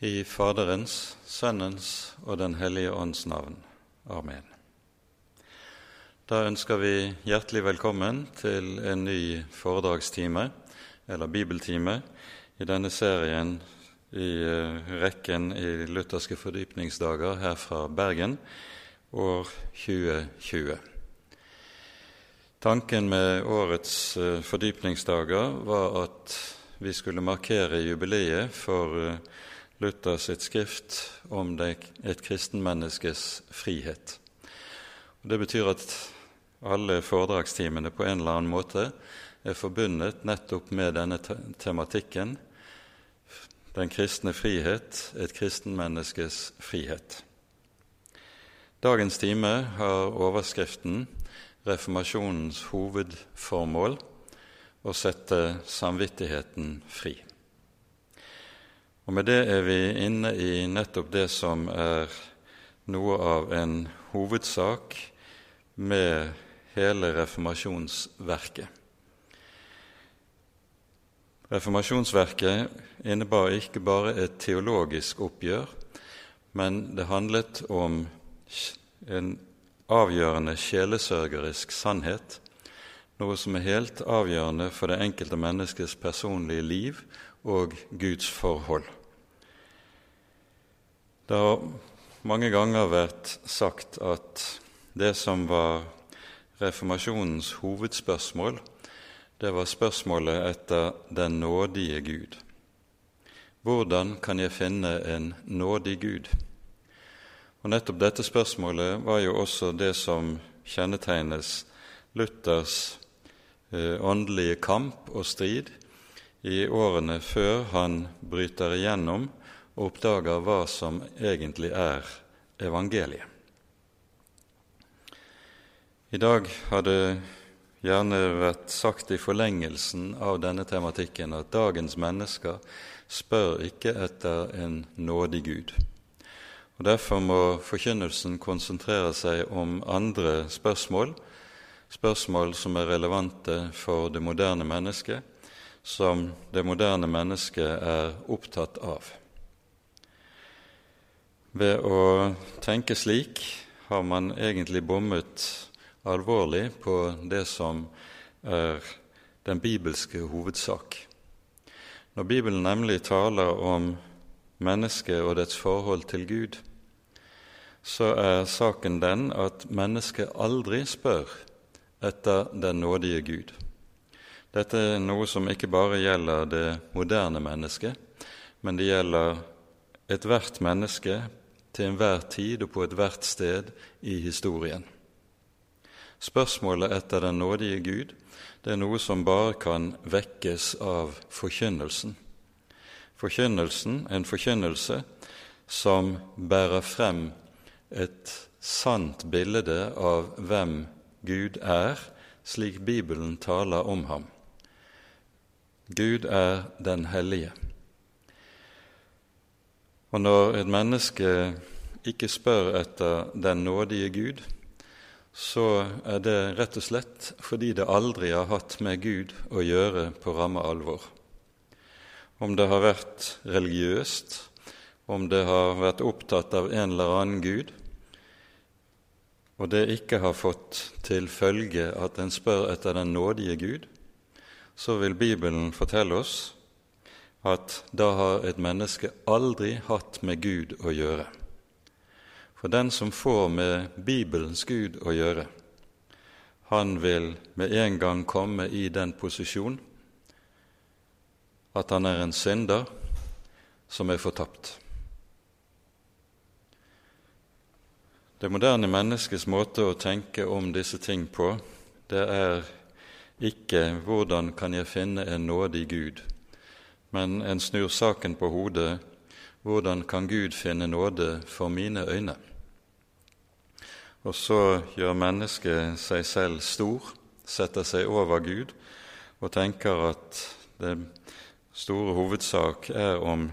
I Faderens, Sønnens og Den hellige ånds navn. Amen. Da ønsker vi hjertelig velkommen til en ny foredragstime, eller bibeltime, i denne serien i uh, rekken i lutherske fordypningsdager her fra Bergen, år 2020. Tanken med årets uh, fordypningsdager var at vi skulle markere jubileet for uh, Luther sitt skrift om det, et kristenmenneskes frihet. Og det betyr at alle foredragstimene på en eller annen måte er forbundet nettopp med denne tematikken den kristne frihet, et kristenmenneskes frihet. Dagens time har overskriften 'Reformasjonens hovedformål' å sette samvittigheten fri. Og Med det er vi inne i nettopp det som er noe av en hovedsak med hele reformasjonsverket. Reformasjonsverket innebar ikke bare et teologisk oppgjør, men det handlet om en avgjørende sjelesørgerisk sannhet, noe som er helt avgjørende for det enkelte menneskets personlige liv og Guds forhold. Det har mange ganger vært sagt at det som var reformasjonens hovedspørsmål, det var spørsmålet etter den nådige Gud. Hvordan kan jeg finne en nådig Gud? Og Nettopp dette spørsmålet var jo også det som kjennetegnes Luthers eh, åndelige kamp og strid i årene før han bryter igjennom og oppdager hva som egentlig er evangeliet. I dag har det gjerne vært sagt i forlengelsen av denne tematikken at dagens mennesker spør ikke etter en nådig Gud. Og Derfor må forkynnelsen konsentrere seg om andre spørsmål, spørsmål som er relevante for det moderne mennesket, som det moderne mennesket er opptatt av. Ved å tenke slik har man egentlig bommet alvorlig på det som er den bibelske hovedsak. Når Bibelen nemlig taler om mennesket og dets forhold til Gud, så er saken den at mennesket aldri spør etter den nådige Gud. Dette er noe som ikke bare gjelder det moderne mennesket, men det gjelder ethvert menneske til enhver tid og på ethvert sted i historien. Spørsmålet etter den nådige Gud det er noe som bare kan vekkes av forkynnelsen. Forkynnelsen, en forkynnelse som bærer frem et sant bilde av hvem Gud er, slik Bibelen taler om ham. Gud er den hellige. Og når et menneske ikke spør etter den nådige Gud, så er det rett og slett fordi det aldri har hatt med Gud å gjøre på ramme alvor. Om det har vært religiøst, om det har vært opptatt av en eller annen Gud, og det ikke har fått til følge at en spør etter den nådige Gud, så vil Bibelen fortelle oss at da har et menneske aldri hatt med Gud å gjøre. For den som får med Bibelens Gud å gjøre, han vil med en gang komme i den posisjon at han er en synder som er fortapt. Det moderne menneskets måte å tenke om disse ting på, det er ikke 'hvordan kan jeg finne en nådig Gud', men en snur saken på hodet hvordan kan Gud finne nåde for mine øyne? Og så gjør mennesket seg selv stor, setter seg over Gud og tenker at det store hovedsak er om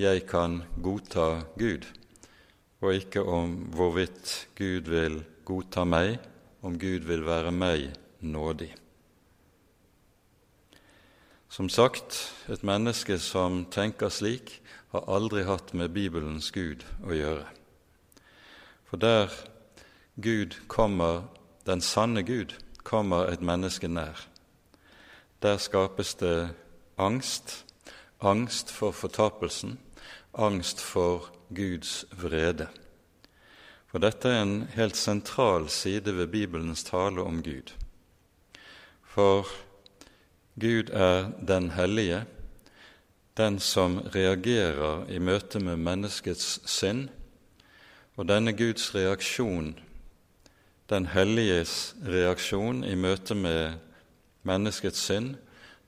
jeg kan godta Gud, og ikke om hvorvidt Gud vil godta meg, om Gud vil være meg nådig. Som sagt, et menneske som tenker slik, har aldri hatt med Bibelens Gud å gjøre. For der Gud kommer, den sanne Gud, kommer et menneske nær. Der skapes det angst, angst for fortapelsen, angst for Guds vrede. For dette er en helt sentral side ved Bibelens tale om Gud. For Gud er den hellige, den som reagerer i møte med menneskets sinn, og denne Guds reaksjon, den helliges reaksjon i møte med menneskets sinn,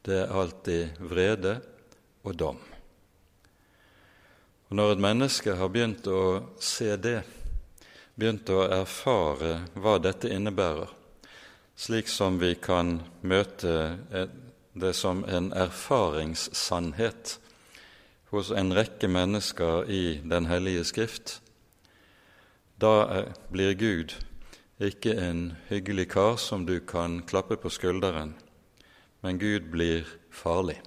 det er alltid vrede og dom. Og Når et menneske har begynt å se det, begynt å erfare hva dette innebærer, slik som vi kan møte det som en erfaringssannhet hos en rekke mennesker i Den hellige skrift, da blir Gud ikke en hyggelig kar som du kan klappe på skulderen, men Gud blir farlig.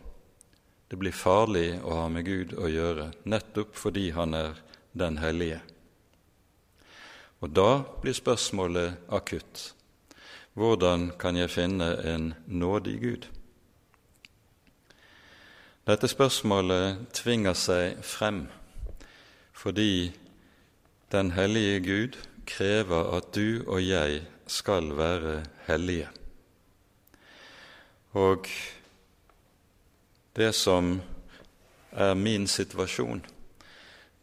Det blir farlig å ha med Gud å gjøre, nettopp fordi Han er den hellige. Og da blir spørsmålet akutt. Hvordan kan jeg finne en nådig Gud? Dette spørsmålet tvinger seg frem fordi Den hellige Gud krever at du og jeg skal være hellige. Og det som er min situasjon,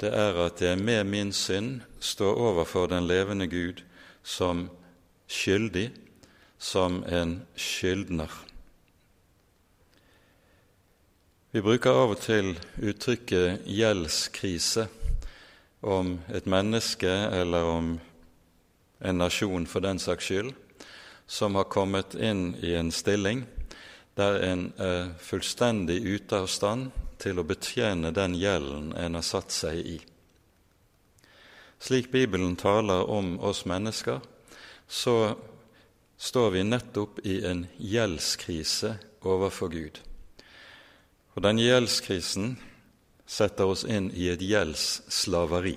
det er at jeg med min synd står overfor den levende Gud som skyldig, som en skyldner. Vi bruker av og til uttrykket gjeldskrise om et menneske eller om en nasjon for den saks skyld, som har kommet inn i en stilling der en er fullstendig ute av stand til å betjene den gjelden en har satt seg i. Slik Bibelen taler om oss mennesker, så står vi nettopp i en gjeldskrise overfor Gud. Og den gjeldskrisen setter oss inn i et gjeldsslaveri.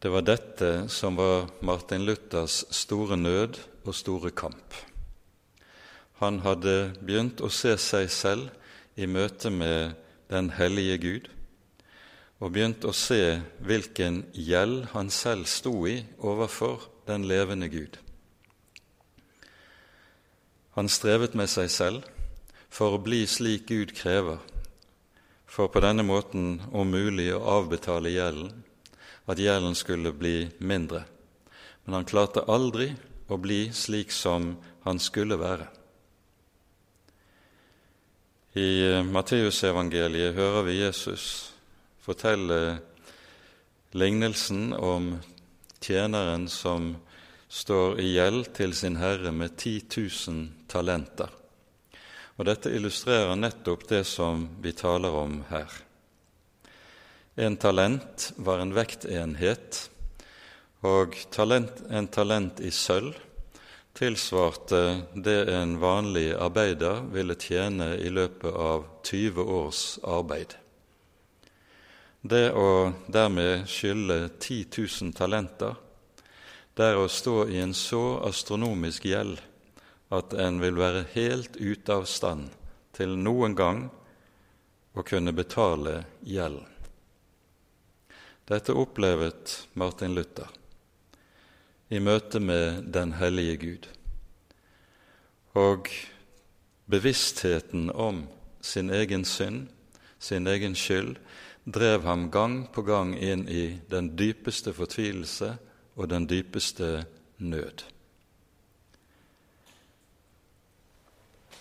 Det var dette som var Martin Luthers store nød og store kamp. Han hadde begynt å se seg selv i møte med den hellige Gud, og begynt å se hvilken gjeld han selv sto i overfor den levende Gud. Han strevet med seg selv for å bli slik Gud krever, for på denne måten om mulig å avbetale gjelden, at gjelden skulle bli mindre. Men han klarte aldri å bli slik som han skulle være. I Matteusevangeliet hører vi Jesus fortelle lignelsen om tjeneren som står i gjeld til sin herre med 10 000 talenter. Og Dette illustrerer nettopp det som vi taler om her. En talent var en vektenhet, og talent, en talent i sølv tilsvarte det en vanlig arbeider ville tjene i løpet av 20 års arbeid. Det å dermed skylde 10 000 talenter det er å stå i en så astronomisk gjeld at en vil være helt ute av stand til noen gang å kunne betale gjelden. Dette opplevet Martin Luther i møte med den hellige Gud. Og bevisstheten om sin egen synd, sin egen skyld, drev ham gang på gang inn i den dypeste fortvilelse og den dypeste nød.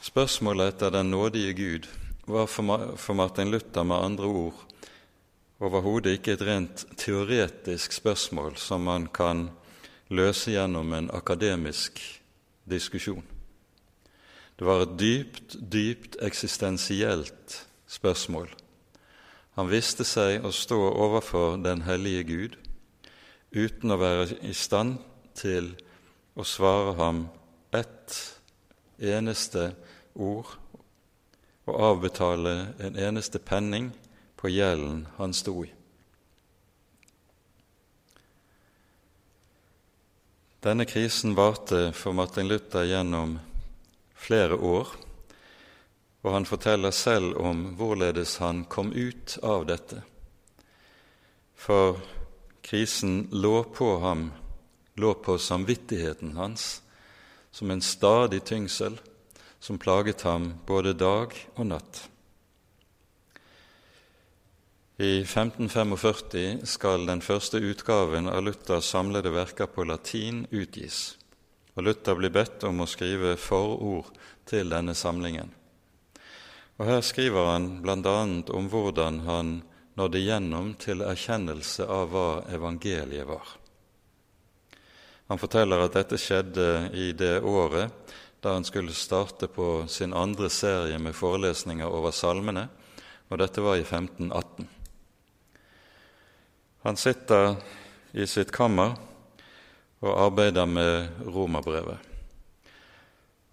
Spørsmålet etter den nådige Gud var for Martin Luther med andre ord overhodet ikke et rent teoretisk spørsmål som man kan løse gjennom en akademisk diskusjon. Det var et dypt, dypt eksistensielt spørsmål. Han visste seg å stå overfor den hellige Gud uten å være i stand til å svare ham ett eneste ord og avbetale en eneste penning på gjelden han sto i. Denne krisen varte for Martin Luther gjennom flere år, og han forteller selv om hvorledes han kom ut av dette. For krisen lå på ham, lå på samvittigheten hans, som en stadig tyngsel som plaget ham både dag og natt. I 1545 skal den første utgaven av Luthers samlede verker på latin utgis, og Luther blir bedt om å skrive forord til denne samlingen. Og Her skriver han bl.a. om hvordan han nådde gjennom til erkjennelse av hva evangeliet var. Han forteller at dette skjedde i det året da han skulle starte på sin andre serie med forelesninger over salmene, og dette var i 1518. Han sitter i sitt kammer og arbeider med romerbrevet.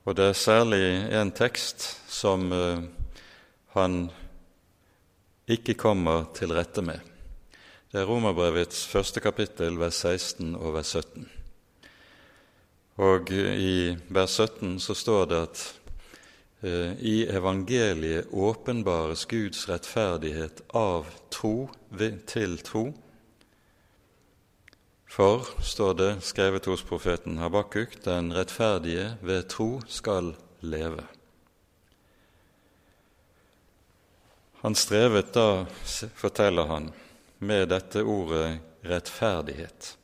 Og det er særlig en tekst som uh, han ikke kommer til rette med. Det er Romerbrevets første kapittel, vers 16 og vers 17. Og i vers 17 så står det at uh, i evangeliet åpenbares Guds rettferdighet av tro til tro for, står det skrevet hos profeten Habakuk, den rettferdige ved tro skal leve. Han strevet da, forteller han, med dette ordet rettferdighet,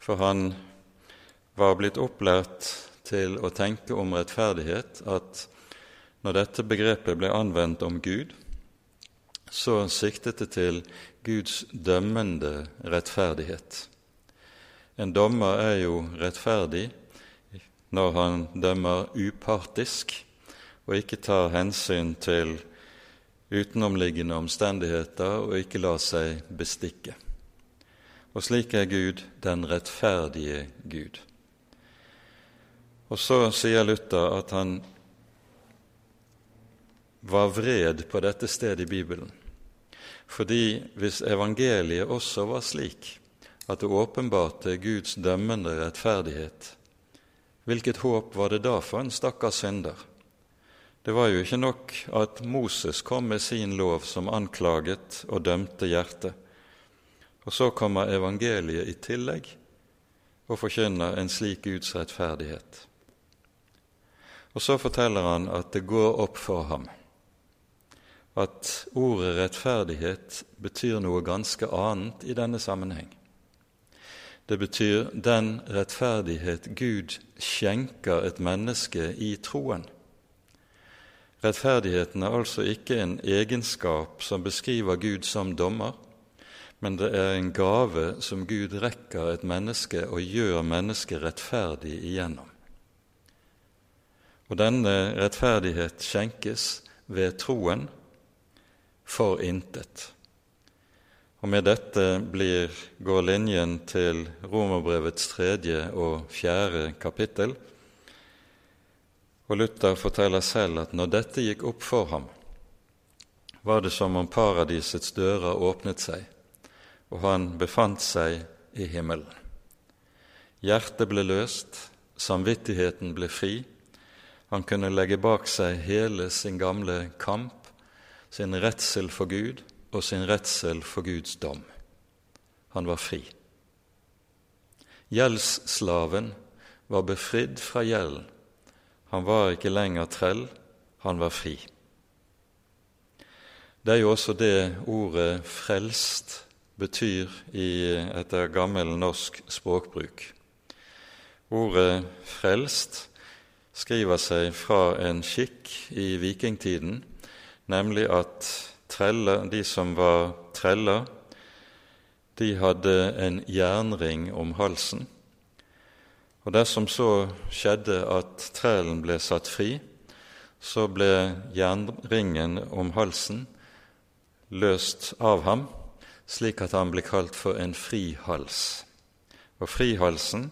for han var blitt opplært til å tenke om rettferdighet at når dette begrepet ble anvendt om Gud, så siktet det til Guds dømmende rettferdighet. En dommer er jo rettferdig når han dømmer upartisk og ikke tar hensyn til utenomliggende omstendigheter og ikke la seg bestikke. Og slik er Gud den rettferdige Gud. Og så sier Luther at han var vred på dette stedet i Bibelen, fordi hvis evangeliet også var slik, at det åpenbarte Guds dømmende rettferdighet, hvilket håp var det da for en stakkars synder? Det var jo ikke nok at Moses kom med sin lov som anklaget og dømte hjertet, og så kommer evangeliet i tillegg og forkynner en slik Guds rettferdighet. Og så forteller han at det går opp for ham at ordet rettferdighet betyr noe ganske annet i denne sammenheng. Det betyr den rettferdighet Gud skjenker et menneske i troen. Rettferdigheten er altså ikke en egenskap som beskriver Gud som dommer, men det er en gave som Gud rekker et menneske og gjør mennesket rettferdig igjennom. Og denne rettferdighet skjenkes ved troen for intet. Og med dette blir, går linjen til Romerbrevets tredje og fjerde kapittel. Og Luther forteller selv at når dette gikk opp for ham, var det som om paradisets dører åpnet seg, og han befant seg i himmelen. Hjertet ble løst, samvittigheten ble fri, han kunne legge bak seg hele sin gamle kamp, sin redsel for Gud, og sin redsel for Guds dom. Han var fri. Gjeldsslaven var befridd fra gjelden. Han var ikke lenger trell, han var fri. Det er jo også det ordet 'frelst' betyr i, etter gammel norsk språkbruk. Ordet 'frelst' skriver seg fra en skikk i vikingtiden, nemlig at treller, de som var treller, de hadde en jernring om halsen. Og dersom så skjedde at trælen ble satt fri, så ble jernringen om halsen løst av ham, slik at han ble kalt for en frihals. Og frihalsen,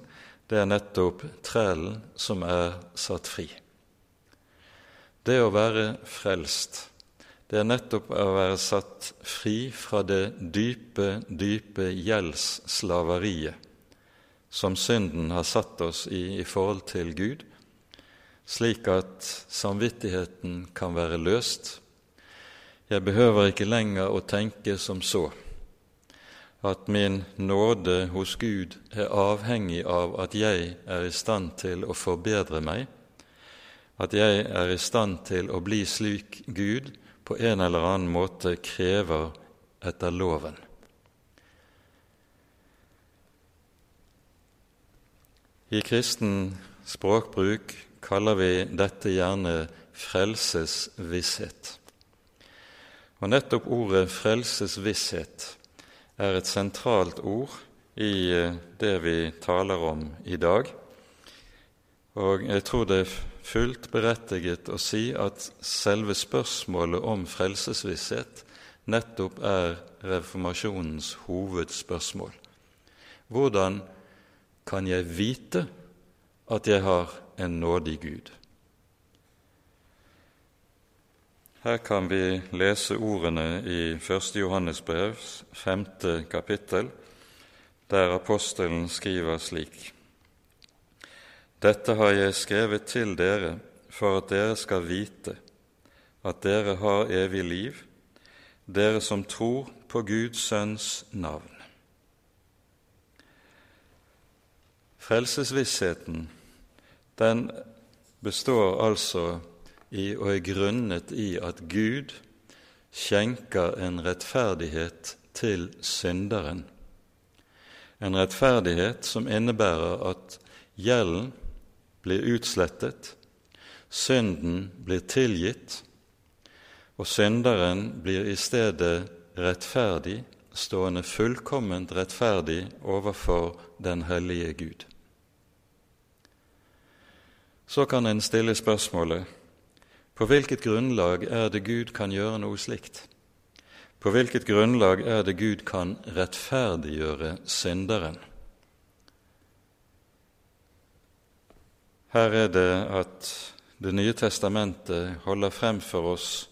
det er nettopp trælen som er satt fri. Det å være frelst, det er nettopp å være satt fri fra det dype, dype gjeldsslaveriet som synden har satt oss i i forhold til Gud, slik at samvittigheten kan være løst. Jeg behøver ikke lenger å tenke som så at min nåde hos Gud er avhengig av at jeg er i stand til å forbedre meg, at jeg er i stand til å bli slik Gud på en eller annen måte krever etter loven. I kristen språkbruk kaller vi dette gjerne frelsesvisshet. Og nettopp ordet frelsesvisshet er et sentralt ord i eh, det vi taler om i dag. Og jeg tror det er fullt berettiget å si at selve spørsmålet om frelsesvisshet nettopp er reformasjonens hovedspørsmål. Hvordan kan jeg vite at jeg har en nådig Gud. Her kan vi lese ordene i 1. Johannes brevs femte kapittel, der apostelen skriver slik.: Dette har jeg skrevet til dere for at dere skal vite at dere har evig liv, dere som tror på Guds Sønns navn. Frelsesvissheten den består altså i og er grunnet i at Gud skjenker en rettferdighet til synderen. En rettferdighet som innebærer at gjelden blir utslettet, synden blir tilgitt, og synderen blir i stedet rettferdig, stående fullkomment rettferdig overfor den hellige Gud. Så kan en stille spørsmålet på hvilket grunnlag er det Gud kan gjøre noe slikt? På hvilket grunnlag er det Gud kan rettferdiggjøre synderen? Her er det at Det nye testamentet holder frem for oss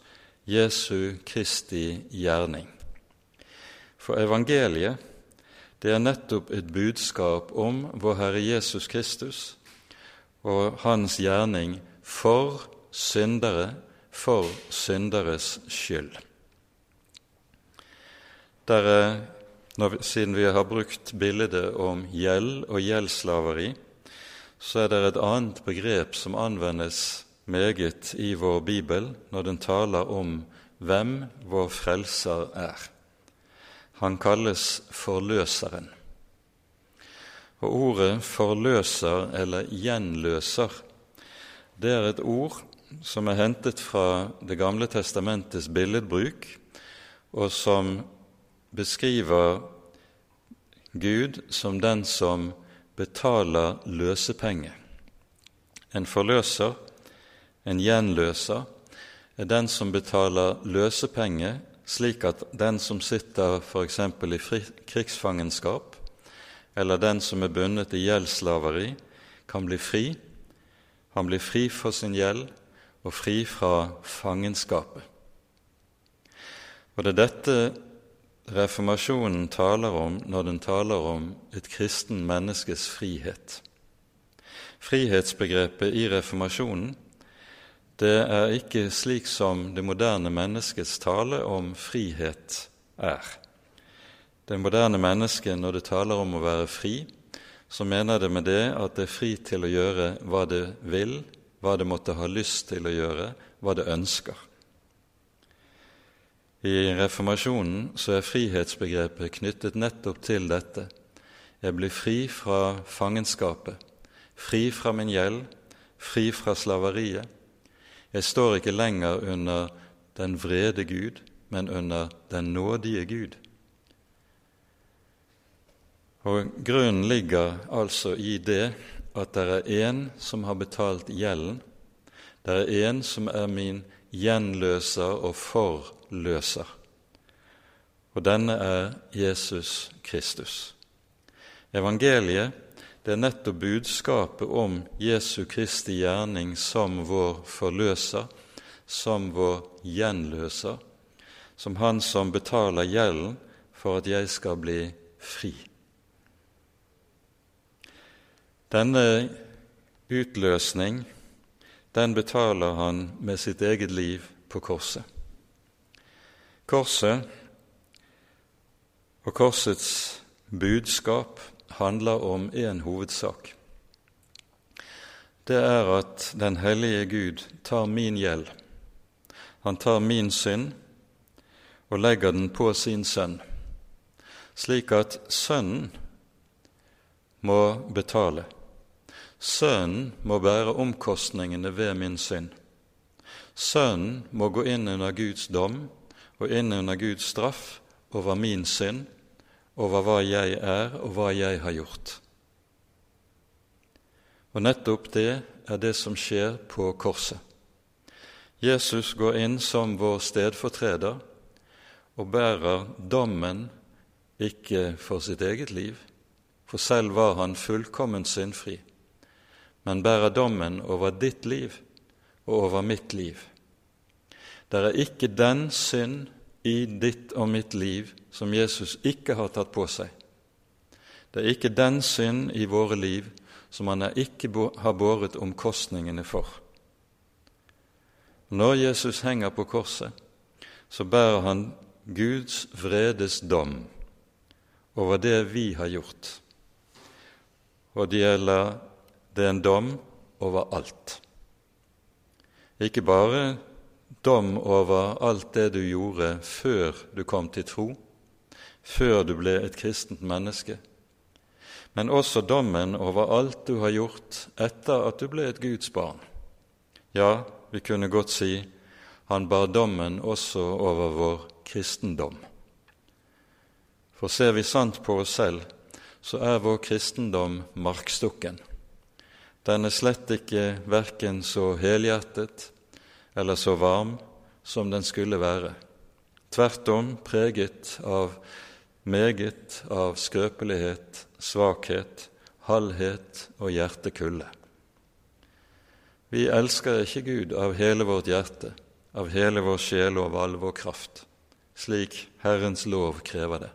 Jesu Kristi gjerning. For evangeliet, det er nettopp et budskap om vår Herre Jesus Kristus, og hans gjerning for syndere, for synderes skyld. Der, når, siden vi har brukt bildet om gjeld og gjeldsslaveri, så er det et annet begrep som anvendes meget i vår bibel når den taler om hvem vår frelser er. Han kalles Forløseren. Og ordet 'forløser' eller 'gjenløser' det er et ord som er hentet fra Det gamle testamentets billedbruk, og som beskriver Gud som den som betaler løsepenge. En forløser, en gjenløser, er den som betaler løsepenge, slik at den som sitter f.eks. i krigsfangenskap, eller den som er bundet i gjeldsslaveri, kan bli fri. Han blir fri for sin gjeld og fri fra fangenskapet. Og det er dette reformasjonen taler om når den taler om et kristen menneskes frihet. Frihetsbegrepet i reformasjonen det er ikke slik som det moderne menneskets tale om frihet er. Det moderne mennesket, når det taler om å være fri, så mener det med det at det er fri til å gjøre hva det vil, hva det måtte ha lyst til å gjøre, hva det ønsker. I reformasjonen så er frihetsbegrepet knyttet nettopp til dette. Jeg blir fri fra fangenskapet, fri fra min gjeld, fri fra slaveriet. Jeg står ikke lenger under den vrede Gud, men under den nådige Gud. Og Grunnen ligger altså i det at det er én som har betalt gjelden. Det er én som er min gjenløser og forløser. Og denne er Jesus Kristus. Evangeliet det er nettopp budskapet om Jesu Kristi gjerning som vår forløser, som vår gjenløser, som han som betaler gjelden for at jeg skal bli fri. Denne utløsning, den betaler han med sitt eget liv på korset. Korset og korsets budskap handler om én hovedsak. Det er at den hellige Gud tar min gjeld. Han tar min synd og legger den på sin sønn, slik at sønnen må betale. Sønnen må bære omkostningene ved min synd. Sønnen må gå inn under Guds dom og inn under Guds straff over min synd, over hva jeg er og hva jeg har gjort. Og nettopp det er det som skjer på korset. Jesus går inn som vår stedfortreder og bærer dommen ikke for sitt eget liv, for selv var han fullkomment syndfri men bærer dommen over ditt liv og over mitt liv. Det er ikke den synd i ditt og mitt liv som Jesus ikke har tatt på seg. Det er ikke den synd i våre liv som han ikke har båret omkostningene for. Når Jesus henger på korset, så bærer han Guds vredes dom over det vi har gjort. Og det gjelder det er en dom over alt. Ikke bare dom over alt det du gjorde før du kom til tro, før du ble et kristent menneske, men også dommen over alt du har gjort etter at du ble et Guds barn. Ja, vi kunne godt si han bar dommen også over vår kristendom. For ser vi sant på oss selv, så er vår kristendom markstukken. Den er slett ikke verken så helhjertet eller så varm som den skulle være. Tvert om preget av meget av skrøpelighet, svakhet, halvhet og hjertekulde. Vi elsker ikke Gud av hele vårt hjerte, av hele vår sjel og av all vår kraft, slik Herrens lov krever det.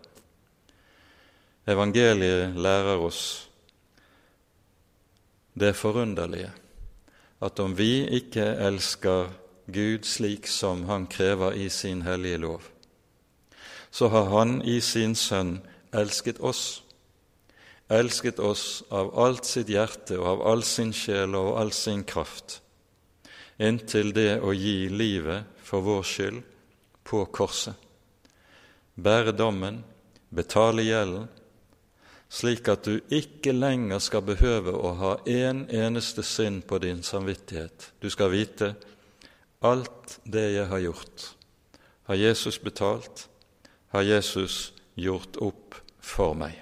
Evangeliet lærer oss det forunderlige at om vi ikke elsker Gud slik som Han krever i sin hellige lov, så har Han i sin Sønn elsket oss, elsket oss av alt sitt hjerte og av all sin sjel og all sin kraft, inntil det å gi livet for vår skyld på korset, bære dommen, betale gjelden, slik at du ikke lenger skal behøve å ha en eneste sinn på din samvittighet. Du skal vite alt det jeg har gjort, har Jesus betalt, har Jesus gjort opp for meg.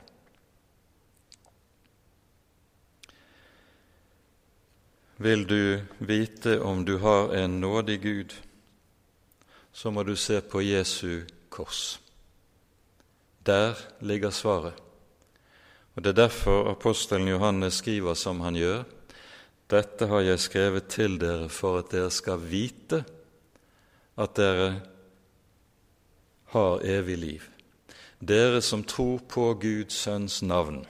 Vil du vite om du har en nådig Gud, så må du se på Jesu kors. Der ligger svaret. Og Det er derfor apostelen Johannes skriver som han gjør. Dette har jeg skrevet til dere for at dere skal vite at dere har evig liv. Dere som tror på Guds sønns navn.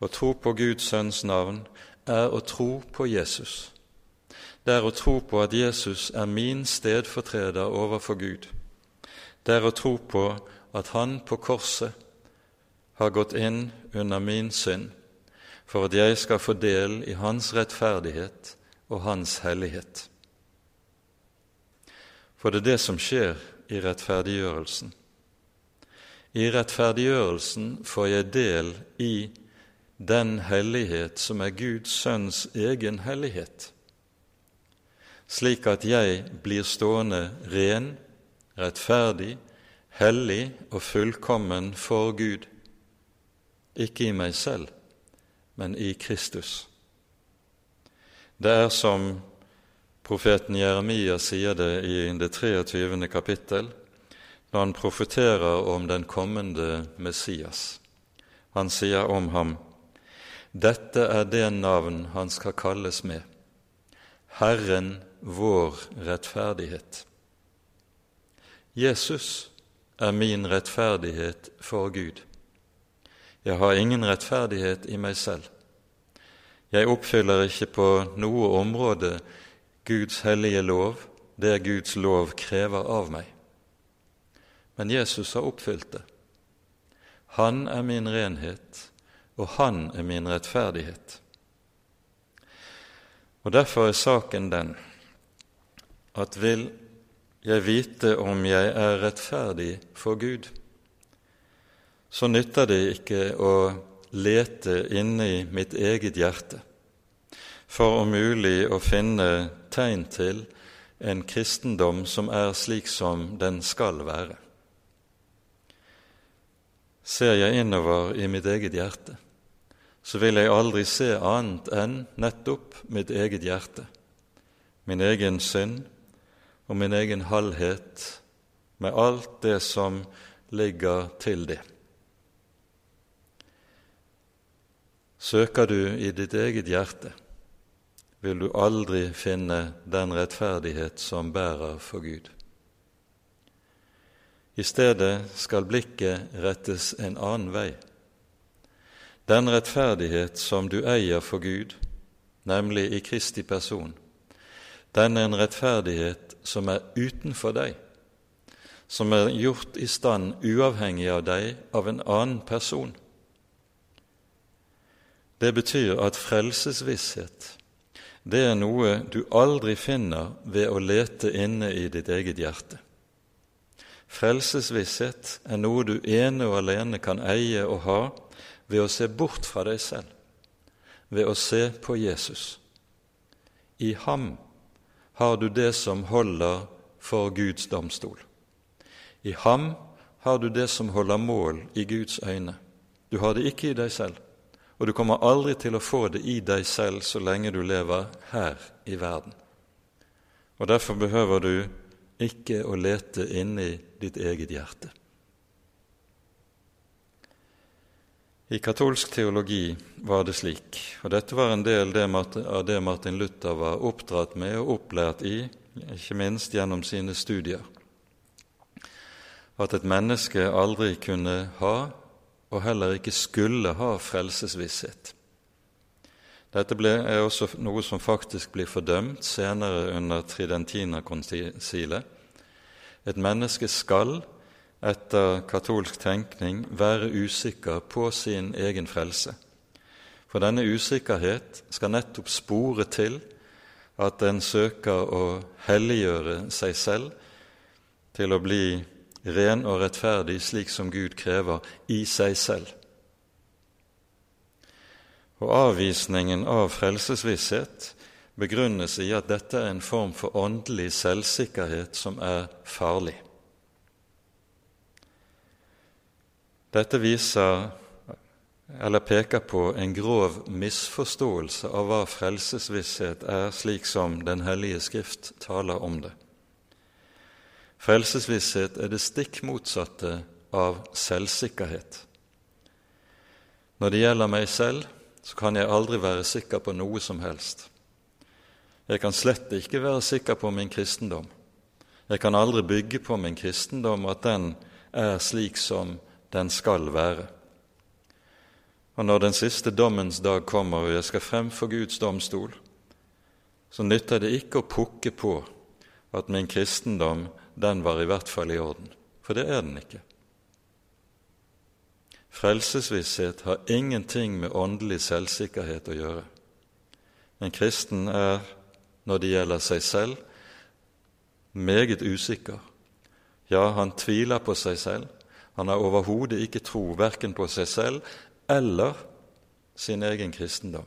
Å tro på Guds sønns navn er å tro på Jesus. Det er å tro på at Jesus er min stedfortreder overfor Gud. Det er å tro på at han på korset har gått inn under min synd, for at jeg skal få del i Hans rettferdighet og Hans hellighet. For det er det som skjer i rettferdiggjørelsen. I rettferdiggjørelsen får jeg del i den hellighet som er Guds sønns egen hellighet, slik at jeg blir stående ren, rettferdig, hellig og fullkommen for Gud ikke i meg selv, men i Kristus. Det er som profeten Jeremia sier det i det 23. kapittel, når han profeterer om den kommende Messias. Han sier om ham dette er det navn han skal kalles med, Herren vår rettferdighet. Jesus er min rettferdighet for Gud. Jeg har ingen rettferdighet i meg selv. Jeg oppfyller ikke på noe område Guds hellige lov, det Guds lov krever av meg. Men Jesus har oppfylt det. Han er min renhet, og han er min rettferdighet. Og Derfor er saken den at vil jeg vite om jeg er rettferdig for Gud, så nytter det ikke å lete inni mitt eget hjerte for om mulig å finne tegn til en kristendom som er slik som den skal være. Ser jeg innover i mitt eget hjerte, så vil jeg aldri se annet enn nettopp mitt eget hjerte, min egen synd og min egen halvhet med alt det som ligger til det. Søker du i ditt eget hjerte, vil du aldri finne den rettferdighet som bærer for Gud. I stedet skal blikket rettes en annen vei. Den rettferdighet som du eier for Gud, nemlig i Kristi person, den er en rettferdighet som er utenfor deg, som er gjort i stand uavhengig av deg av en annen person. Det betyr at frelsesvisshet det er noe du aldri finner ved å lete inne i ditt eget hjerte. Frelsesvisshet er noe du ene og alene kan eie og ha ved å se bort fra deg selv, ved å se på Jesus. I ham har du det som holder for Guds domstol. I ham har du det som holder mål i Guds øyne. Du har det ikke i deg selv, og du kommer aldri til å få det i deg selv så lenge du lever her i verden. Og Derfor behøver du ikke å lete inni ditt eget hjerte. I katolsk teologi var det slik, og dette var en del av det Martin Luther var oppdratt med og opplært i, ikke minst gjennom sine studier, at et menneske aldri kunne ha, og heller ikke skulle ha, frelsesvisshet. Dette er også noe som faktisk blir fordømt senere under Tridentina-konsilet. Et menneske skal etter katolsk tenkning være usikker på sin egen frelse. For denne usikkerhet skal nettopp spore til at en søker å helliggjøre seg selv til å bli ren og rettferdig slik som Gud krever, i seg selv. Og avvisningen av frelsesvisshet begrunnes i at dette er en form for åndelig selvsikkerhet som er farlig. Dette viser eller peker på en grov misforståelse av hva frelsesvisshet er, slik som Den hellige Skrift taler om det. Frelsesvisshet er det stikk motsatte av selvsikkerhet. Når det gjelder meg selv, så kan jeg aldri være sikker på noe som helst. Jeg kan slett ikke være sikker på min kristendom. Jeg kan aldri bygge på min kristendom at den er slik som den skal være. Og når den siste dommens dag kommer og jeg skal frem for Guds domstol, så nytter det ikke å pukke på at min kristendom, den var i hvert fall i orden. For det er den ikke. Frelsesvisshet har ingenting med åndelig selvsikkerhet å gjøre. En kristen er, når det gjelder seg selv, meget usikker. Ja, han tviler på seg selv, han har overhodet ikke tro verken på seg selv eller sin egen kristendom.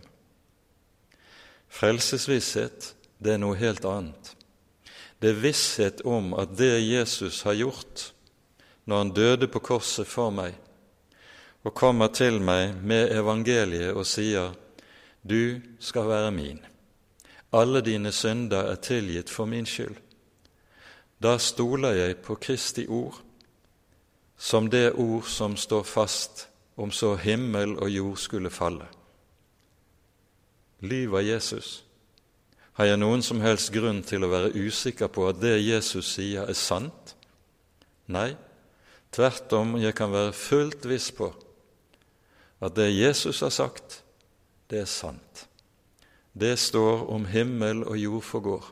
Frelsesvisshet, det er noe helt annet. Det er visshet om at det Jesus har gjort når han døde på korset for meg, og kommer til meg med evangeliet og sier, Du skal være min. Alle dine synder er tilgitt for min skyld. Da stoler jeg på Kristi ord som det ord som står fast om så himmel og jord skulle falle. Lyver Jesus? Har jeg noen som helst grunn til å være usikker på at det Jesus sier, er sant? Nei, tvert om, jeg kan være fullt viss på at det Jesus har sagt, det er sant. Det står om himmel og jord forgår.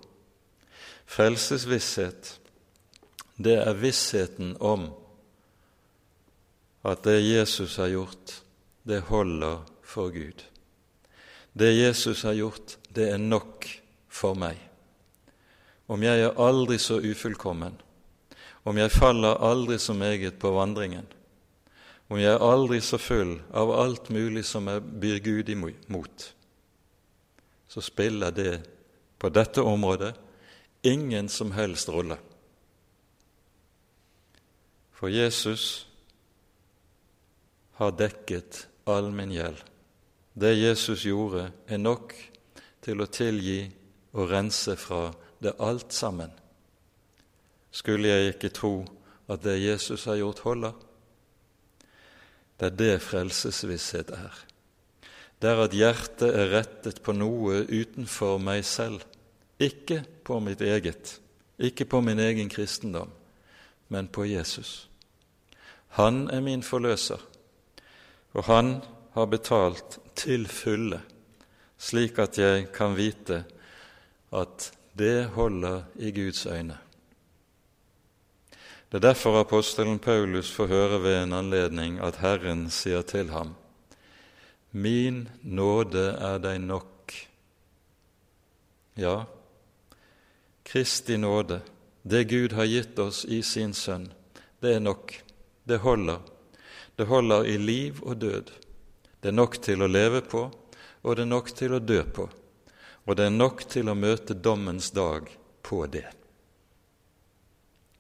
Frelsesvisshet, det er vissheten om at det Jesus har gjort, det holder for Gud. Det Jesus har gjort, det er nok for meg. Om jeg er aldri så ufullkommen, om jeg faller aldri så meget på vandringen, om jeg er aldri så full av alt mulig som jeg byr Gud imot, så spiller det på dette området ingen som helst rolle. For Jesus har dekket all min gjeld. Det Jesus gjorde, er nok til å tilgi og rense fra det alt sammen. Skulle jeg ikke tro at det Jesus har gjort, holder? Det er det frelsesvisshet er. Det er at hjertet er rettet på noe utenfor meg selv, ikke på mitt eget, ikke på min egen kristendom, men på Jesus. Han er min forløser, og han har betalt til fulle, slik at jeg kan vite at det holder i Guds øyne. Det er derfor apostelen Paulus får høre ved en anledning at Herren sier til ham:" Min nåde er deg nok. Ja, Kristi nåde, det Gud har gitt oss i sin Sønn, det er nok. Det holder. Det holder i liv og død. Det er nok til å leve på, og det er nok til å dø på. Og det er nok til å møte dommens dag på det.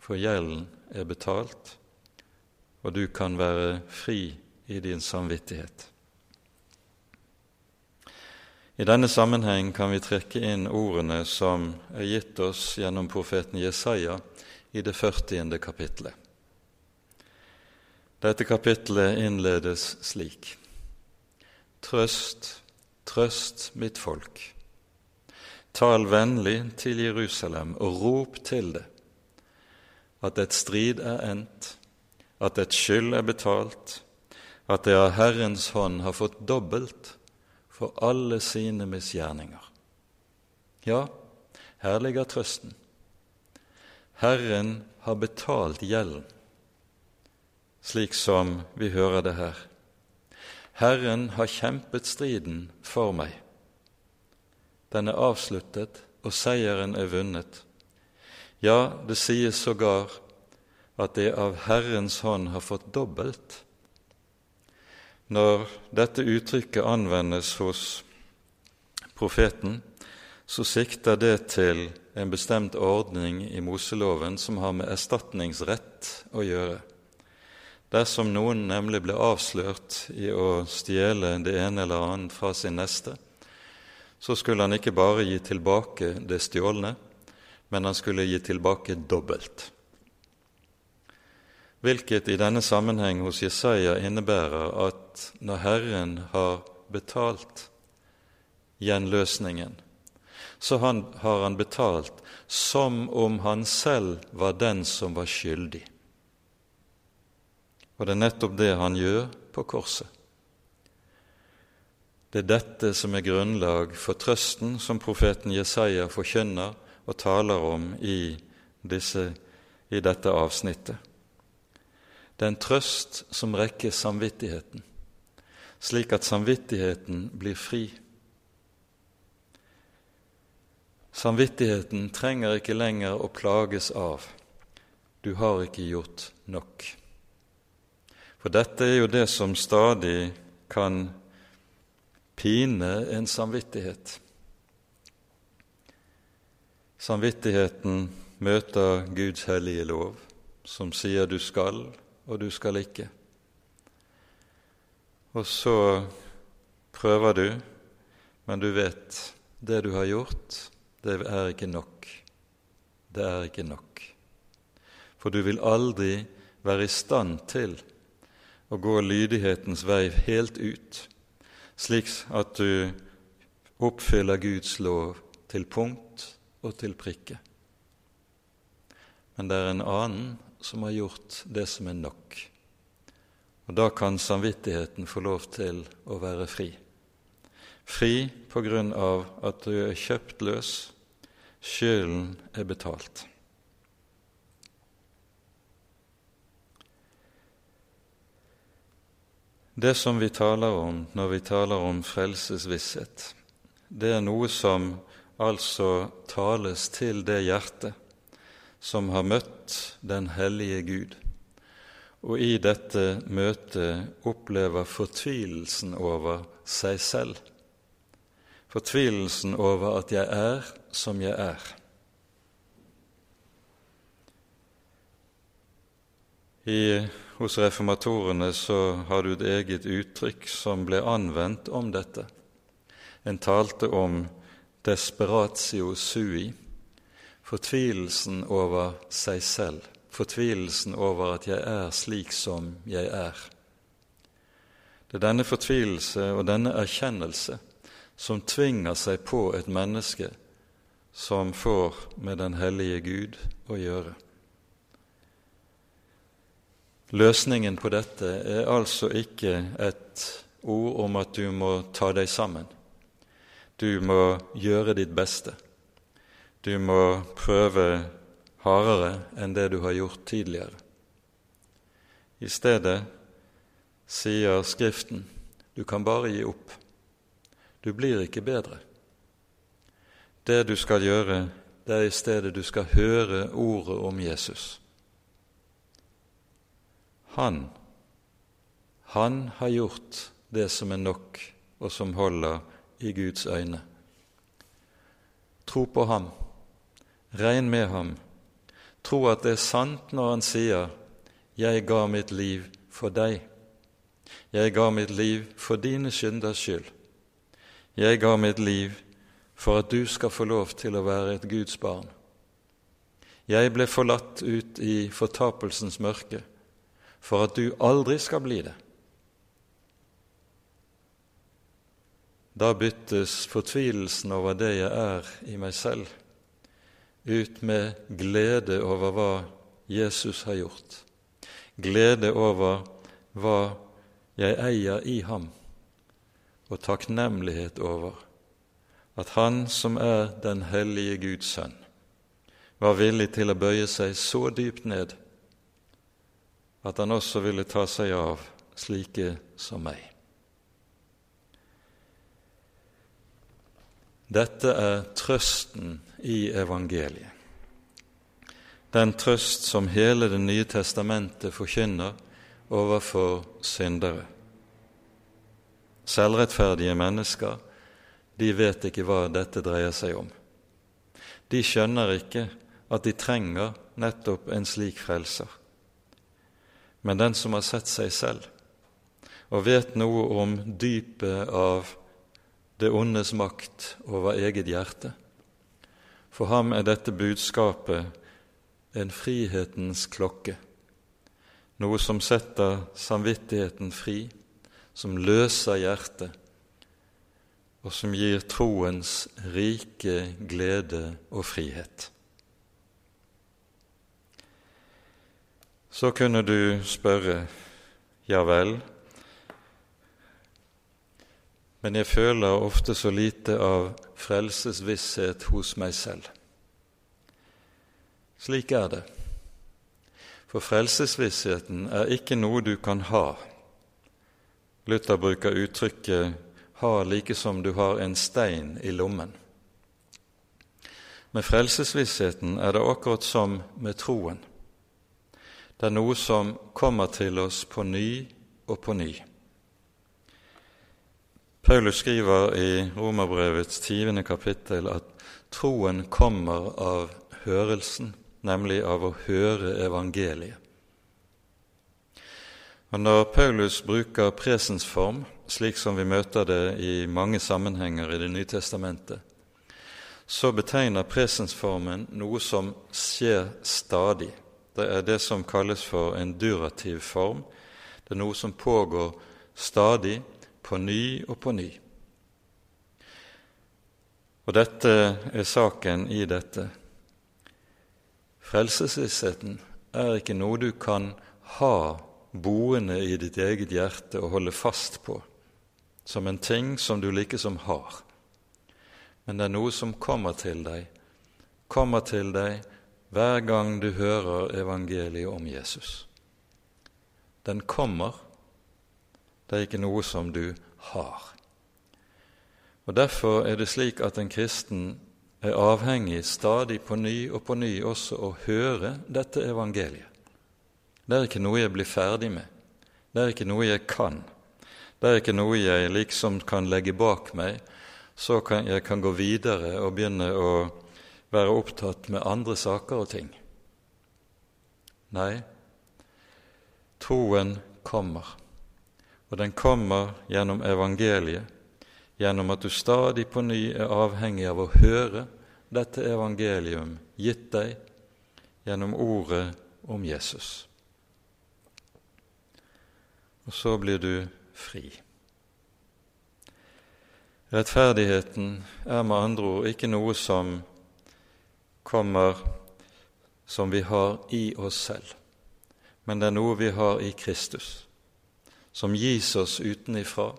For gjelden er betalt, og du kan være fri i din samvittighet. I denne sammenheng kan vi trekke inn ordene som er gitt oss gjennom profeten Jesaja i det 40. kapitlet. Dette kapitlet innledes slik.: Trøst, trøst mitt folk. Tal vennlig til Jerusalem og rop til det, at et strid er endt, at et skyld er betalt, at det av Herrens hånd har fått dobbelt for alle sine misgjerninger. Ja, her ligger trøsten. Herren har betalt gjelden, slik som vi hører det her. Herren har kjempet striden for meg. Den er avsluttet, og seieren er vunnet. Ja, det sies sågar at det av Herrens hånd har fått dobbelt når dette uttrykket anvendes hos profeten, så sikter det til en bestemt ordning i Moseloven som har med erstatningsrett å gjøre. Dersom noen nemlig ble avslørt i å stjele det ene eller annet fra sin neste, så skulle han ikke bare gi tilbake det stjålne, men han skulle gi tilbake dobbelt hvilket i denne sammenheng hos Jesaja innebærer at når Herren har betalt gjenløsningen, så han, har han betalt som om han selv var den som var skyldig. Og det er nettopp det han gjør på korset. Det er dette som er grunnlag for trøsten som profeten Jesaja forkynner og taler om i, disse, i dette avsnittet. Det er en trøst som rekker samvittigheten, slik at samvittigheten blir fri. Samvittigheten trenger ikke lenger å plages av 'du har ikke gjort nok'. For dette er jo det som stadig kan pine en samvittighet. Samvittigheten møter Guds hellige lov, som sier du skal, og du skal ikke. Og så prøver du, men du vet det du har gjort, det er ikke nok. Det er ikke nok. For du vil aldri være i stand til å gå lydighetens vei helt ut, slik at du oppfyller Guds lov til punkt og til prikke. Men det er en annen som har gjort det som er nok. Og da kan samvittigheten få lov til å være fri. Fri på grunn av at du er kjøpt løs, skylden er betalt. Det som vi taler om når vi taler om frelsesvisshet, det er noe som altså tales til det hjertet som har møtt den hellige Gud, og i dette møtet opplever fortvilelsen over seg selv, fortvilelsen over at jeg er som jeg er. I, hos reformatorene så har du et eget uttrykk som ble anvendt om dette. En talte om desperatio sui, fortvilelsen over seg selv, fortvilelsen over at jeg er slik som jeg er. Det er denne fortvilelse og denne erkjennelse som tvinger seg på et menneske som får med den hellige Gud å gjøre. Løsningen på dette er altså ikke et ord om at du må ta deg sammen. Du må gjøre ditt beste. Du må prøve hardere enn det du har gjort tidligere. I stedet sier Skriften du kan bare gi opp. Du blir ikke bedre. Det du skal gjøre, det er i stedet du skal høre ordet om Jesus. Han, han har gjort det som er nok, og som holder i Guds øyne. Tro på ham, regn med ham, tro at det er sant når han sier 'Jeg ga mitt liv for deg'. Jeg ga mitt liv for dine synders skyld. Jeg ga mitt liv for at du skal få lov til å være et Guds barn. Jeg ble forlatt ut i fortapelsens mørke for at du aldri skal bli det. Da byttes fortvilelsen over det jeg er i meg selv, ut med glede over hva Jesus har gjort, glede over hva jeg eier i ham, og takknemlighet over at Han som er den hellige Guds sønn, var villig til å bøye seg så dypt ned at han også ville ta seg av slike som meg. Dette er trøsten i evangeliet. Den trøst som hele Det nye testamentet forkynner overfor syndere. Selvrettferdige mennesker de vet ikke hva dette dreier seg om. De skjønner ikke at de trenger nettopp en slik frelser. Men den som har sett seg selv og vet noe om dypet av det ondes makt over eget hjerte. For ham er dette budskapet en frihetens klokke, noe som setter samvittigheten fri, som løser hjertet, og som gir troens rike glede og frihet. Så kunne du spørre, ja vel, men jeg føler ofte så lite av frelsesvisshet hos meg selv. Slik er det. For frelsesvissheten er ikke noe du kan ha. Luther bruker uttrykket 'ha like som du har en stein i lommen'. Med frelsesvissheten er det akkurat som med troen. Det er noe som kommer til oss på ny og på ny. Paulus skriver i Romerbrevets tiende kapittel at troen kommer av hørelsen, nemlig av å høre evangeliet. Og Når Paulus bruker presens form, slik som vi møter det i mange sammenhenger i Det nye testamentet, så betegner presensformen noe som skjer stadig. Det er det som kalles for en durativ form. Det er noe som pågår stadig, på ny og på ny. Og dette er saken i dette. Frelsesvissheten er ikke noe du kan ha boende i ditt eget hjerte og holde fast på som en ting som du likesom har. Men det er noe som kommer til deg, kommer til deg hver gang du hører evangeliet om Jesus. Den kommer, det er ikke noe som du har. Og Derfor er det slik at en kristen er avhengig stadig på ny og på ny også å høre dette evangeliet. Det er ikke noe jeg blir ferdig med. Det er ikke noe jeg kan. Det er ikke noe jeg liksom kan legge bak meg, så kan jeg kan gå videre og begynne å være opptatt med andre saker og ting. Nei, troen kommer, og den kommer gjennom evangeliet gjennom at du stadig på ny er avhengig av å høre dette evangelium gitt deg gjennom ordet om Jesus. Og så blir du fri. Rettferdigheten er med andre ord ikke noe som kommer som vi har i oss selv, men det er noe vi har i Kristus, som gis oss utenifra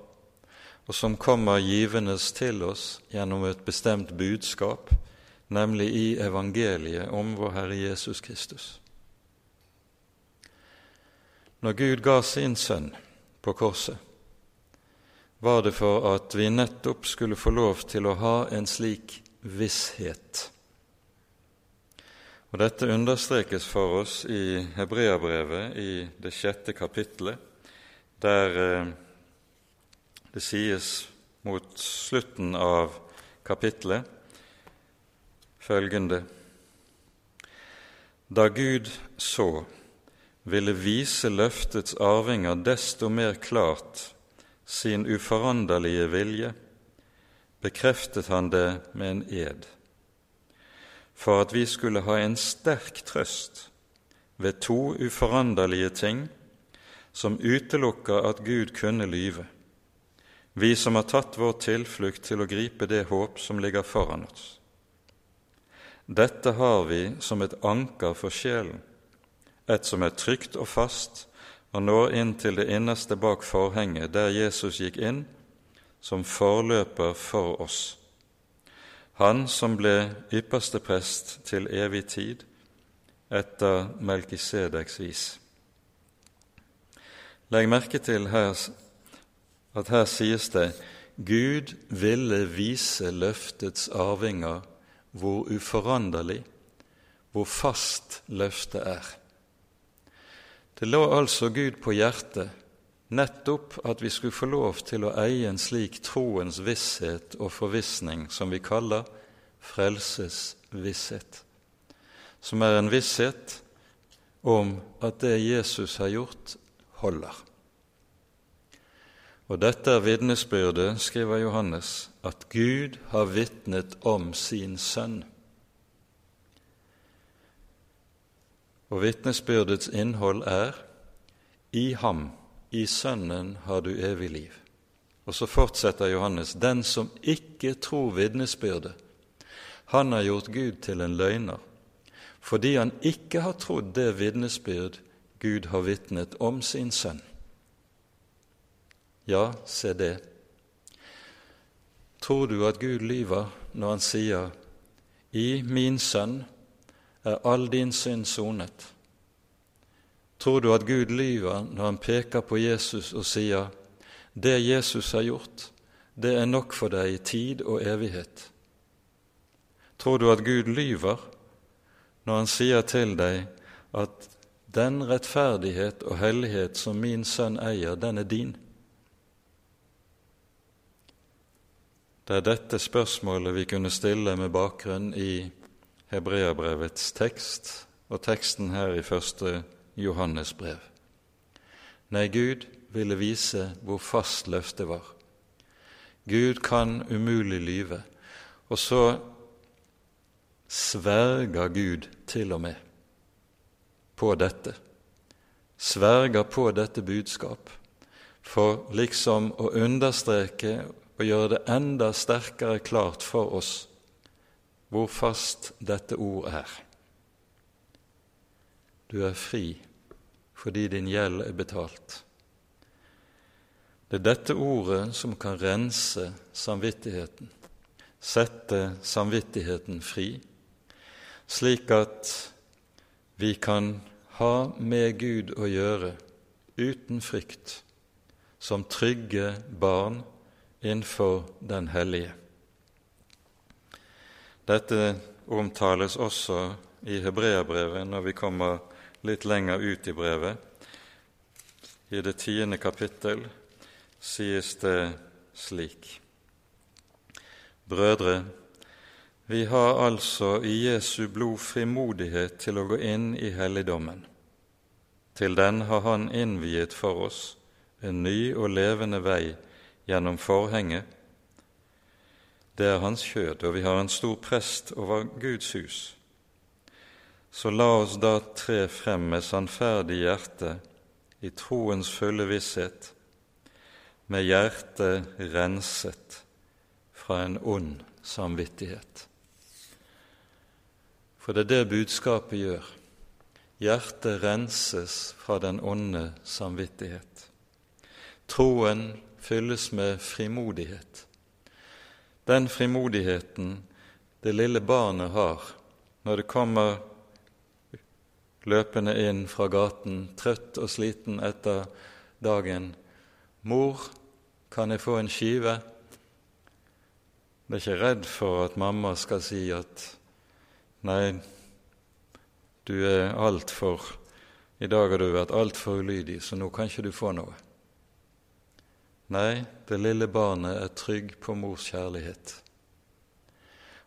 og som kommer givendes til oss gjennom et bestemt budskap, nemlig i evangeliet om vår Herre Jesus Kristus. Når Gud ga sin sønn på korset, var det for at vi nettopp skulle få lov til å ha en slik visshet. Og Dette understrekes for oss i Hebreabrevet i det sjette kapitlet, der eh, det sies mot slutten av kapitlet følgende. Da Gud så ville vise løftets arvinger desto mer klart sin uforanderlige vilje, bekreftet han det med en ed, for at vi skulle ha en sterk trøst ved to uforanderlige ting som utelukker at Gud kunne lyve vi som har tatt vår tilflukt til å gripe det håp som ligger foran oss. Dette har vi som et anker for sjelen, et som er trygt og fast og når inn til det innerste bak forhenget, der Jesus gikk inn som forløper for oss. Han som ble ypperste prest til evig tid etter Melkisedeks vis. Legg merke til her at her sies det Gud ville vise løftets arvinger hvor uforanderlig, hvor fast løftet er. Det lå altså Gud på hjertet nettopp at vi skulle få lov til å eie en slik troens visshet og forvissning som vi kaller frelsesvisshet, som er en visshet om at det Jesus har gjort, holder. Og dette er vitnesbyrdet, skriver Johannes, at Gud har vitnet om sin sønn. Og vitnesbyrdets innhold er i ham, i Sønnen, har du evig liv. Og så fortsetter Johannes, den som ikke tror vitnesbyrdet, han har gjort Gud til en løgner, fordi han ikke har trodd det vitnesbyrd Gud har vitnet om sin sønn. Ja, se det. Tror du at Gud lyver når han sier i min sønn er all din synd sonet? Tror du at Gud lyver når han peker på Jesus og sier det Jesus har gjort, det er nok for deg i tid og evighet? Tror du at Gud lyver når han sier til deg at den rettferdighet og hellighet som min sønn eier, den er din? Det er dette spørsmålet vi kunne stille med bakgrunn i Hebreabrevets tekst og teksten her i første Johannes brev. Nei, Gud ville vise hvor fast løftet var. Gud kan umulig lyve. Og så sverger Gud til og med på dette. Sverger på dette budskap for liksom å understreke og gjøre det enda sterkere klart for oss hvor fast dette ord er. Du er fri fordi din gjeld er betalt. Det er dette ordet som kan rense samvittigheten, sette samvittigheten fri, slik at vi kan ha med Gud å gjøre uten frykt, som trygge barn innenfor Den hellige. Dette omtales også i Hebreabrevet når vi kommer litt lenger ut i brevet. I det tiende kapittel sies det slik.: Brødre, vi har altså i Jesu blod frimodighet til å gå inn i helligdommen. Til den har Han innviet for oss en ny og levende vei gjennom forhenget, det er hans kjød, og vi har en stor prest over Guds hus. Så la oss da tre frem med sannferdig hjerte, i troens fulle visshet, med hjertet renset fra en ond samvittighet. For det er det budskapet gjør. Hjertet renses fra den onde samvittighet. Troen fylles med frimodighet den frimodigheten det lille barnet har når det kommer løpende inn fra gaten, trøtt og sliten etter dagen. 'Mor, kan jeg få en skive?' Det er ikke redd for at mamma skal si at 'nei, du er altfor I dag har du vært altfor ulydig, så nå kan ikke du få noe.' Nei, det lille barnet er trygg på mors kjærlighet.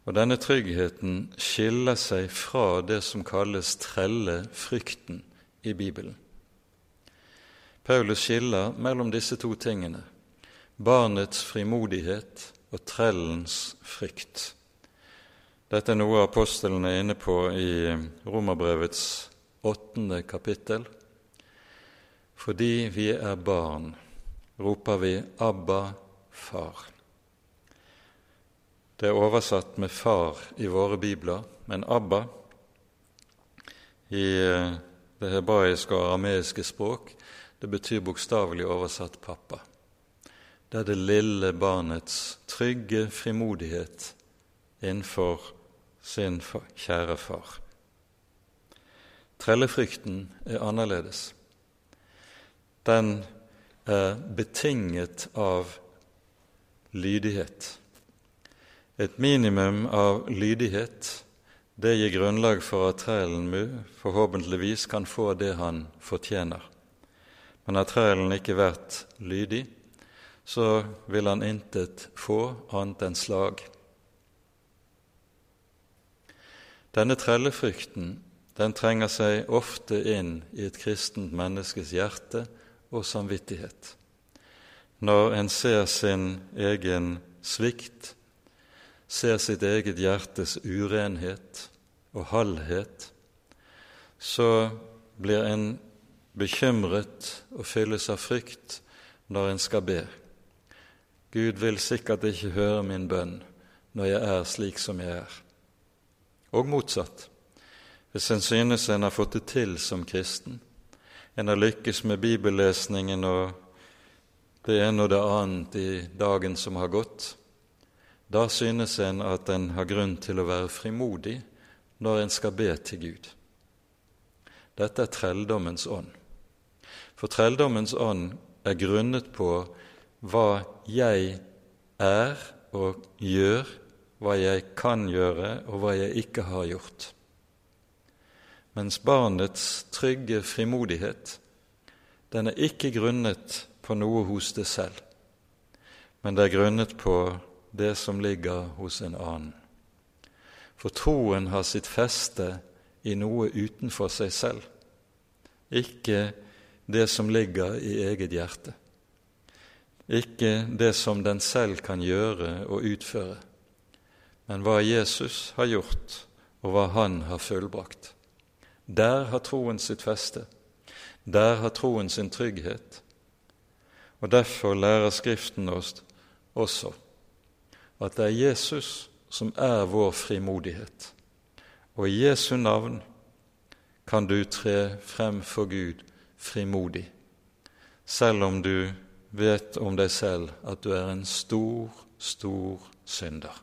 Og denne tryggheten skiller seg fra det som kalles trelle frykten i Bibelen. Paulus skiller mellom disse to tingene barnets frimodighet og trellens frykt. Dette er noe apostelen er inne på i Romerbrevets åttende kapittel. Fordi vi er barn, roper vi 'Abba, Far'. Det er oversatt med 'far' i våre bibler, men 'Abba' i eh, det hebraiske og arameiske språk det betyr bokstavelig oversatt 'pappa'. Det er det lille barnets trygge frimodighet innenfor sin kjære far. Trellefrykten er annerledes. Den er betinget av lydighet. Et minimum av lydighet det gir grunnlag for at trælen forhåpentligvis kan få det han fortjener. Men har trælen ikke vært lydig, så vil han intet få annet enn slag. Denne trellefrykten den trenger seg ofte inn i et kristent menneskes hjerte og samvittighet. Når en ser sin egen svikt, ser sitt eget hjertes urenhet og halvhet, så blir en bekymret og fylles av frykt når en skal be. Gud vil sikkert ikke høre min bønn når jeg er slik som jeg er. Og motsatt. Hvis en synes en har fått det til som kristen, en har lykkes med bibellesningen og det ene og det annet i dagen som har gått, da synes en at en har grunn til å være frimodig når en skal be til Gud. Dette er trelldommens ånd. For trelldommens ånd er grunnet på hva jeg er og gjør, hva jeg kan gjøre, og hva jeg ikke har gjort mens barnets trygge frimodighet den er ikke grunnet på noe hos det selv, men det er grunnet på det som ligger hos en annen. For troen har sitt feste i noe utenfor seg selv, ikke det som ligger i eget hjerte, ikke det som den selv kan gjøre og utføre, men hva Jesus har gjort, og hva Han har fullbrakt. Der har troen sitt feste. Der har troen sin trygghet. Og Derfor lærer Skriften oss også at det er Jesus som er vår frimodighet. Og i Jesu navn kan du tre frem for Gud frimodig, selv om du vet om deg selv at du er en stor, stor synder.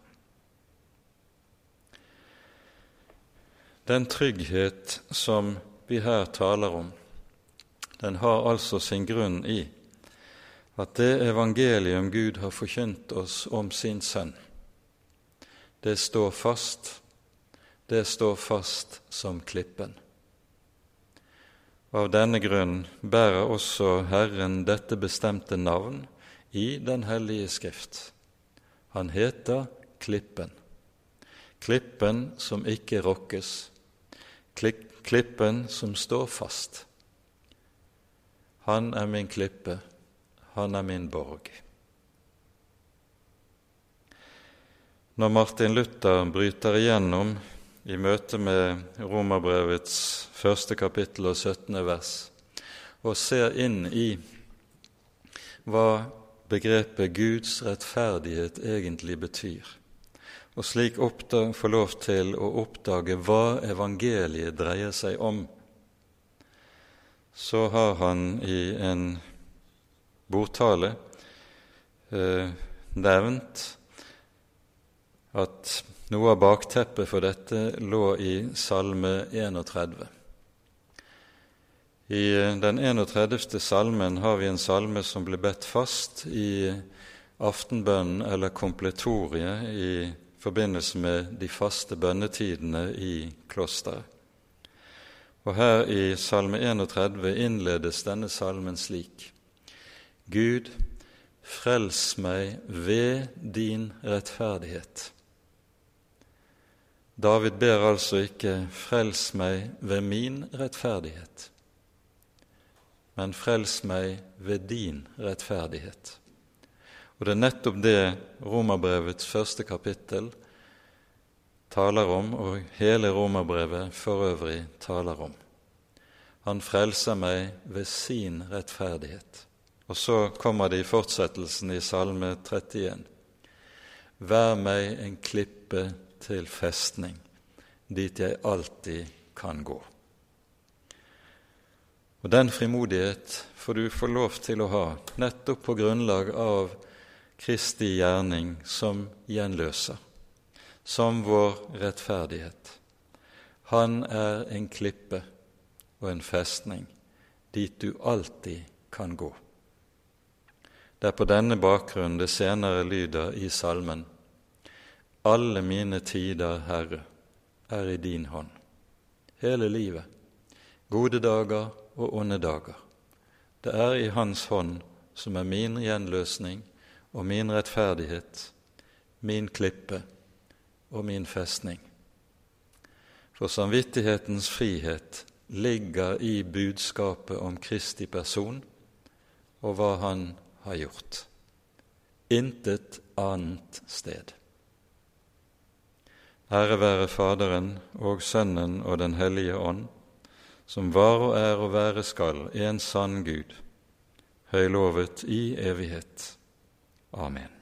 Den trygghet som vi her taler om, den har altså sin grunn i at det evangelium Gud har forkynt oss om sin Sønn, det står fast, det står fast som klippen. Av denne grunn bærer også Herren dette bestemte navn i Den hellige Skrift. Han heter Klippen, klippen som ikke rokkes, klippen som står fast. Han er min klippe, han er min borg. Når Martin Luther bryter igjennom i møte med Romerbrevets første kapittel og 17. vers og ser inn i hva begrepet Guds rettferdighet egentlig betyr, og slik oppdag, få lov til å oppdage hva evangeliet dreier seg om, så har han i en bordtale eh, nevnt at noe av bakteppet for dette lå i Salme 31. I eh, den 31. salmen har vi en salme som ble bedt fast i aftenbønnen eller kompletoriet i forbindelse med de faste bønnetidene i klosteret. Og her i Salme 31 innledes denne salmen slik.: Gud, frels meg ved din rettferdighet. David ber altså ikke 'frels meg ved min rettferdighet', men 'frels meg ved din rettferdighet'. Og det er nettopp det Romerbrevets første kapittel taler om, og hele Romerbrevet for øvrig taler om. Han frelser meg ved sin rettferdighet. Og så kommer det i fortsettelsen i Salme 31. Vær meg en klippe til festning, dit jeg alltid kan gå. Og Den frimodighet får du få lov til å ha nettopp på grunnlag av Kristi gjerning som gjenløser, som vår rettferdighet. Han er en klippe og en festning dit du alltid kan gå. Det er på denne bakgrunn det senere lyder i salmen Alle mine tider, Herre, er i din hånd. Hele livet, gode dager og onde dager. Det er i Hans hånd som er min gjenløsning og min rettferdighet, min klippe og min festning. For samvittighetens frihet ligger i budskapet om Kristi person og hva Han har gjort. Intet annet sted. Ære være Faderen og Sønnen og Den hellige ånd, som var og er og være skal en sann Gud, høylovet i evighet. Amen.